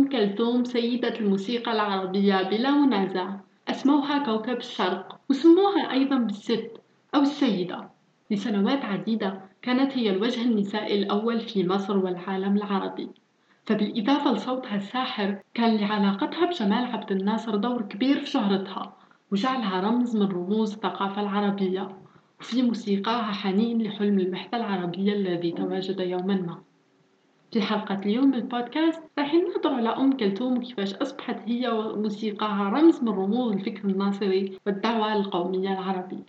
أم كلثوم سيدة الموسيقى العربية بلا منازع. أسموها كوكب الشرق وسموها أيضا بالست أو السيدة. لسنوات عديدة كانت هي الوجه النسائي الأول في مصر والعالم العربي. فبالإضافة لصوتها الساحر كان لعلاقتها بجمال عبد الناصر دور كبير في شهرتها وجعلها رمز من رموز الثقافة العربية. وفي موسيقاها حنين لحلم الوحدة العربية الذي تواجد يوما ما. في حلقة اليوم من البودكاست راح ننظر على أم كلثوم وكيفاش أصبحت هي وموسيقاها رمز من رموز الفكر الناصري والدعوة القومية العربية.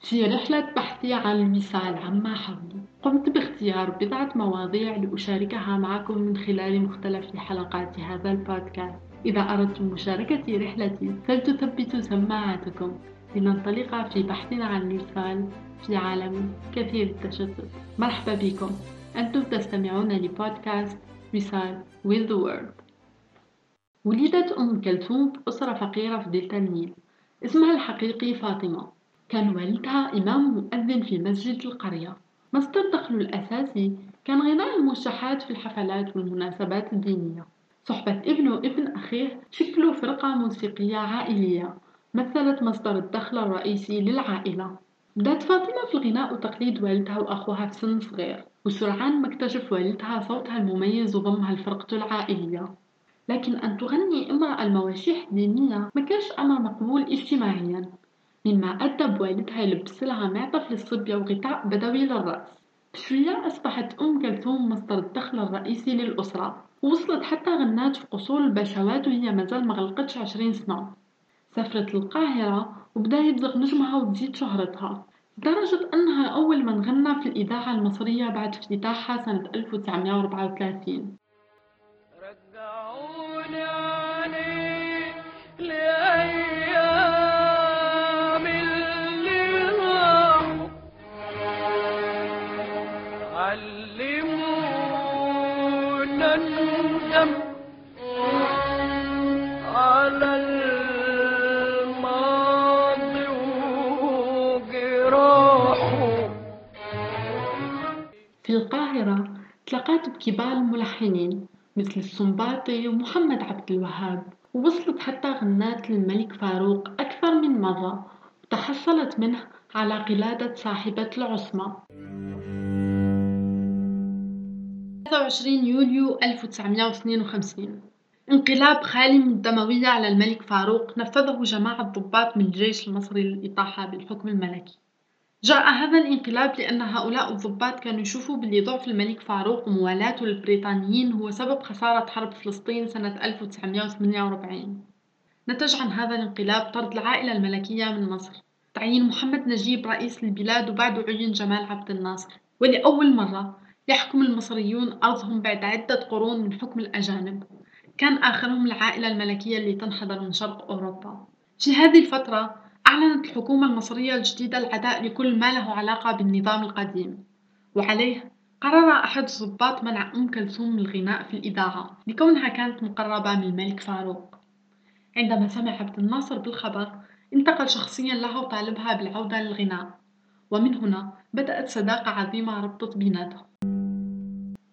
في رحلة بحثي عن الوصال عما حولي قمت باختيار بضعة مواضيع لأشاركها معكم من خلال مختلف حلقات هذا البودكاست. إذا أردتم مشاركة رحلتي فلتثبتوا سماعاتكم لننطلق في بحثنا عن الوصال في عالم كثير التشتت مرحبا بكم. أنتم تستمعون لبودكاست وصال with the world. ولدت أم كلثوم في أسرة فقيرة في دلتا النيل. اسمها الحقيقي فاطمة. كان والدها إمام مؤذن في مسجد القرية. مصدر دخله الأساسي كان غناء الموشحات في الحفلات والمناسبات الدينية. صحبة ابنه وابن أخيه شكلوا فرقة موسيقية عائلية. مثلت مصدر الدخل الرئيسي للعائلة. بدأت فاطمة في الغناء وتقليد والدها وأخوها في سن صغير. وسرعان ما اكتشف والدها صوتها المميز وضمها لفرقته العائلية. لكن أن تغني امرأة المواشيح الدينية ما كانش أمر مقبول اجتماعيا مما أدى بوالدها يلبس لها معطف للصبية وغطاء بدوي للرأس. بشوية أصبحت أم كلثوم مصدر الدخل الرئيسي للأسرة ووصلت حتى غنات في قصور البشوات وهي مازال مغلقتش عشرين سنة. سافرت للقاهرة وبدا يبزغ نجمها وتزيد شهرتها. لدرجة أنها أول من غنى في الإذاعة المصرية بعد افتتاحها سنة 1934 في القاهرة تلقات بكبار الملحنين مثل السنباطي ومحمد عبد الوهاب ووصلت حتى غنات للملك فاروق أكثر من مرة وتحصلت منه على قلادة صاحبة العصمة. 23 يوليو 1952 انقلاب خالي من الدموية على الملك فاروق نفذه جماعة ضباط من الجيش المصري للإطاحة بالحكم الملكي. جاء هذا الانقلاب لأن هؤلاء الضباط كانوا يشوفوا باللي ضعف الملك فاروق وموالاته للبريطانيين هو سبب خسارة حرب فلسطين سنة 1948 نتج عن هذا الانقلاب طرد العائلة الملكية من مصر. تعيين محمد نجيب رئيس البلاد وبعده عين جمال عبد الناصر. ولأول مرة يحكم المصريون أرضهم بعد عدة قرون من حكم الأجانب. كان آخرهم العائلة الملكية اللي تنحدر من شرق أوروبا. في هذه الفترة أعلنت الحكومة المصرية الجديدة العداء لكل ما له علاقة بالنظام القديم وعليه قرر أحد الضباط منع أم كلثوم من الغناء في الإذاعة لكونها كانت مقربة من الملك فاروق. عندما سمع عبد الناصر بالخبر انتقل شخصيا لها وطالبها بالعودة للغناء ومن هنا بدأت صداقة عظيمة ربطت بيناتهم.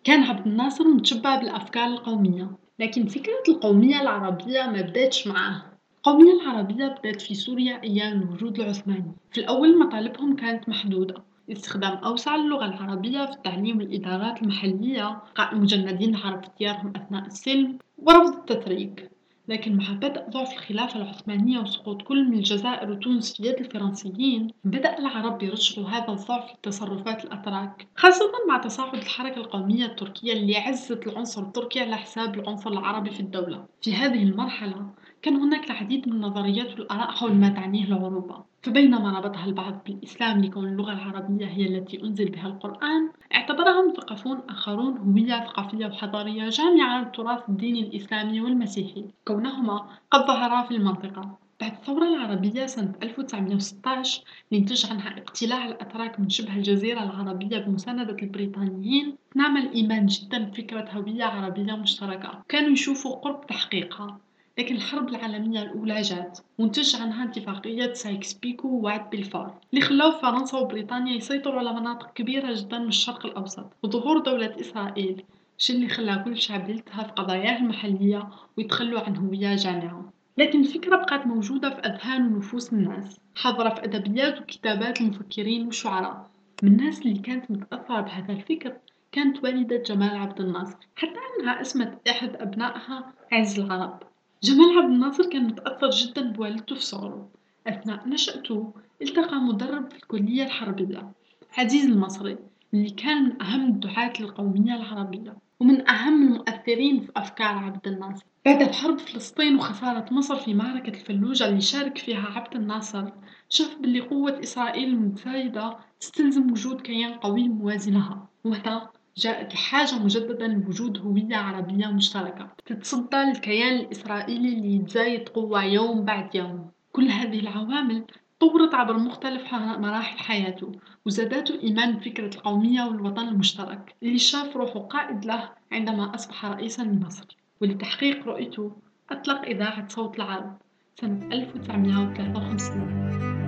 كان عبد الناصر متشبع بالأفكار القومية لكن فكرة القومية العربية ما بدأتش معه. القومية العربية بدأت في سوريا أيام الوجود العثماني. في الأول مطالبهم كانت محدودة. استخدام أوسع للغة العربية في التعليم والإدارات المحلية قاء المجندين العرب في ديارهم أثناء السلم ورفض التتريك. لكن مع بدء ضعف الخلافة العثمانية وسقوط كل من الجزائر وتونس في يد الفرنسيين بدأ العرب يرجعوا هذا الضعف لتصرفات الأتراك خاصة مع تصاعد الحركة القومية التركية اللي عزت العنصر التركي على حساب العنصر العربي في الدولة. في هذه المرحلة كان هناك العديد من النظريات والآراء حول ما تعنيه العروبة. فبينما ربطها البعض بالإسلام لكون اللغة العربية هي التي أنزل بها القرآن اعتبرها مثقفون آخرون هوية ثقافية وحضارية جامعة للتراث الديني الإسلامي والمسيحي. كونهما قد ظهرا في المنطقة. بعد الثورة العربية سنة 1916 نتج عنها اقتلاع الأتراك من شبه الجزيرة العربية بمساندة البريطانيين. نعم الإيمان جدا بفكرة هوية عربية مشتركة. كانوا يشوفوا قرب تحقيقها. لكن الحرب العالمية الأولى جات ونتج عنها اتفاقية سايكس بيكو ووعد بلفور اللي خلاو فرنسا وبريطانيا يسيطروا على مناطق كبيرة جدا من الشرق الأوسط وظهور دولة إسرائيل الشي اللي خلى كل شعب يلتهى في قضاياه المحلية ويتخلوا عن هوية جامعة. لكن الفكرة بقت موجودة في أذهان ونفوس الناس حاضرة في أدبيات وكتابات المفكرين والشعراء. من الناس اللي كانت متأثرة بهذا الفكر كانت والدة جمال عبد الناصر حتى أنها اسمت أحد أبنائها عز العرب. جمال عبد الناصر كان متأثر جدا بوالدته في صغره. أثناء نشأته التقى مدرب في الكلية الحربية عزيز المصري اللي كان من أهم الدعاة للقومية العربية ومن أهم المؤثرين في أفكار عبد الناصر. بعد حرب فلسطين وخسارة مصر في معركة الفلوجة اللي شارك فيها عبد الناصر شاف باللي قوة إسرائيل المتزايدة تستلزم وجود كيان قوي موازي لها وهنا جاءت الحاجة مجددا لوجود هوية عربية مشتركة. تتصدى للكيان الإسرائيلي اللي يتزايد قوة يوم بعد يوم. كل هذه العوامل طورت عبر مختلف مراحل حياته وزادته إيمان بفكرة القومية والوطن المشترك اللي شاف روحه قائد له عندما أصبح رئيسا لمصر. ولتحقيق رؤيته أطلق إذاعة صوت العرب سنة 1953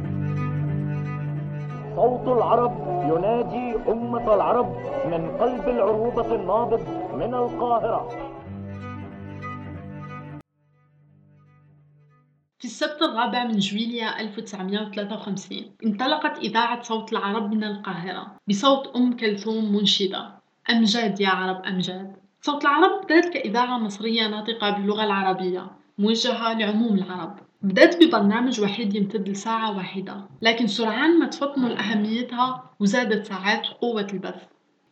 صوت العرب ينادي أمة العرب من قلب العروبة النابض من القاهرة. في السبت الرابع من جويليا 1953 انطلقت إذاعة صوت العرب من القاهرة بصوت أم كلثوم منشدة. أمجاد يا عرب أمجاد. صوت العرب بدأت كإذاعة مصرية ناطقة باللغة العربية موجهة لعموم العرب. بدأت ببرنامج وحيد يمتد لساعة واحدة لكن سرعان ما تفطنوا لأهميتها وزادت ساعات وقوة البث.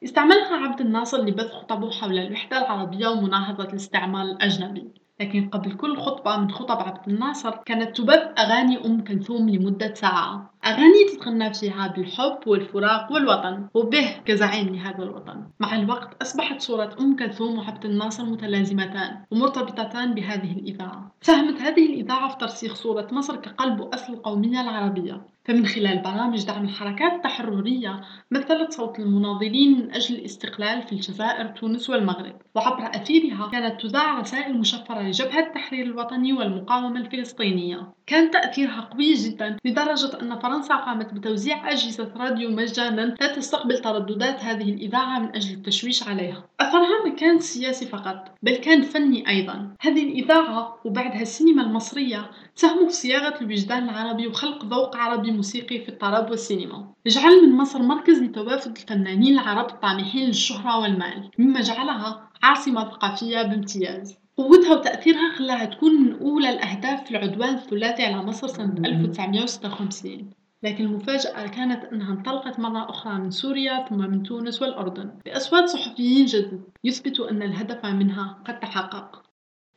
استعملها عبد الناصر لبث خطبه حول الوحدة العربية ومناهضة الاستعمار الأجنبي. لكن قبل كل خطبة من خطب عبد الناصر كانت تبث أغاني أم كلثوم لمدة ساعة. أغاني تتغنى فيها بالحب والفراق والوطن وبه كزعيم لهذا الوطن. مع الوقت أصبحت صورة أم كلثوم وعبد الناصر متلازمتان ومرتبطتان بهذه الإذاعة. ساهمت هذه الإذاعة في ترسيخ صورة مصر كقلب وأصل القومية العربية. فمن خلال برامج دعم الحركات التحررية مثلت صوت المناضلين من أجل الاستقلال في الجزائر تونس والمغرب. وعبر أثيرها كانت تذاع رسائل مشفرة لجبهة التحرير الوطني والمقاومة الفلسطينية. كان تأثيرها قوي جدا لدرجة أن فرنسا قامت بتوزيع أجهزة راديو مجانا لا تستقبل ترددات هذه الإذاعة من أجل التشويش عليها. أثرها ما كان سياسي فقط بل كان فني أيضا. هذه الإذاعة وبعدها السينما المصرية ساهموا في صياغة الوجدان العربي وخلق ذوق عربي موسيقي في الطرب والسينما. جعل من مصر مركز لتوافد الفنانين العرب الطامحين للشهرة والمال مما جعلها عاصمة ثقافية بامتياز. قوتها وتأثيرها خلاها تكون من أولى الأهداف في العدوان الثلاثي على مصر سنة 1956 لكن المفاجأة كانت أنها انطلقت مرة أخرى من سوريا ثم من تونس والأردن. بأصوات صحفيين جدد يثبتوا أن الهدف منها قد تحقق.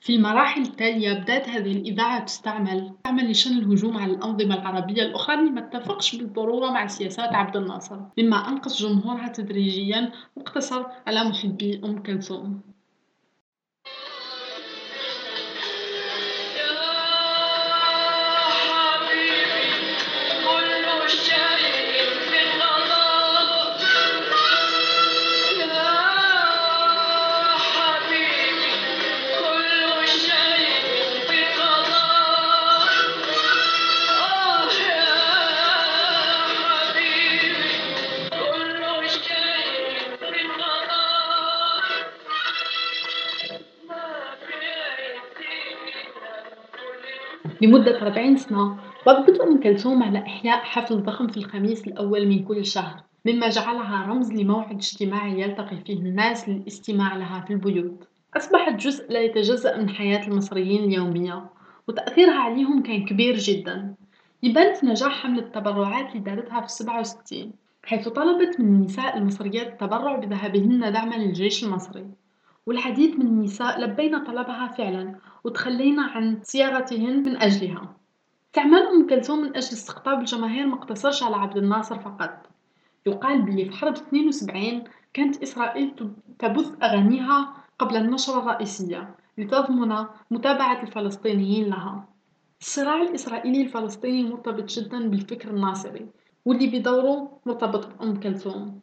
في المراحل التالية بدأت هذه الإذاعة تستعمل تعمل لشن الهجوم على الأنظمة العربية الأخرى اللي ما اتفقش بالضرورة مع سياسات عبد الناصر مما أنقذ جمهورها تدريجيا واقتصر على محبي أم كلثوم. لمدة 40 سنة وقفت أم كلثوم على إحياء حفل ضخم في الخميس الأول من كل شهر مما جعلها رمز لموعد اجتماعي يلتقي فيه الناس للاستماع لها في البيوت. أصبحت جزء لا يتجزأ من حياة المصريين اليومية وتأثيرها عليهم كان كبير جدا. يبان في نجاح حملة التبرعات اللي دارتها في 67 حيث طلبت من النساء المصريات التبرع بذهابهن دعما للجيش المصري. والعديد من النساء لبينا طلبها فعلا وتخلينا عن صياغتهن من أجلها. استعمال أم كلثوم من أجل استقطاب الجماهير مقتصرش على عبد الناصر فقط. يقال بلي في حرب 72 كانت إسرائيل تبث أغانيها قبل النشرة الرئيسية لتضمن متابعة الفلسطينيين لها. الصراع الإسرائيلي الفلسطيني مرتبط جدا بالفكر الناصري واللي بدوره مرتبط بأم كلثوم.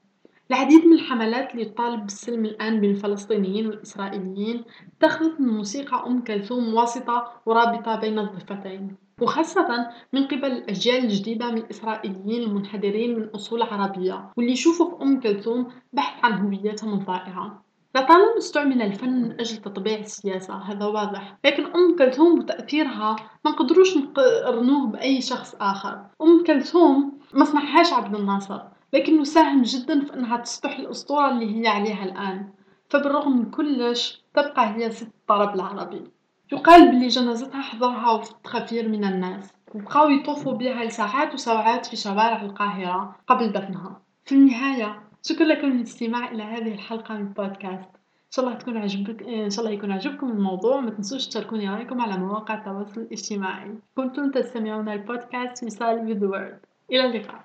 العديد من الحملات اللي تطالب بالسلم الآن بين الفلسطينيين والإسرائيليين اتخذت من موسيقى أم كلثوم واسطة ورابطة بين الضفتين وخاصة من قبل الأجيال الجديدة من الإسرائيليين المنحدرين من أصول عربية واللي يشوفوا في أم كلثوم بحث عن هويتهم الضائعة. لطالما استعمل الفن من أجل تطبيع السياسة هذا واضح، لكن أم كلثوم وتأثيرها ما نقدروش نقارنوه بأي شخص آخر، أم كلثوم ما عبد الناصر، لكنه ساهم جدًا في إنها تصبح الأسطورة اللي هي عليها الآن، فبالرغم من كلش تبقى هي ست الطرب العربي، يقال بلي جنازتها حضرها وفد خفير من الناس، وبقاو يطوفوا بها لساعات وساعات في شوارع القاهرة قبل دفنها، في النهاية شكرًا لكم للاستماع إلى هذه الحلقة من البودكاست، إن شاء الله تكون عجبك إن شاء الله يكون عجبكم الموضوع، ما تنسوش تشاركوني رأيكم على مواقع التواصل الاجتماعي، كنتم تستمعون البودكاست مثال with the word إلى اللقاء.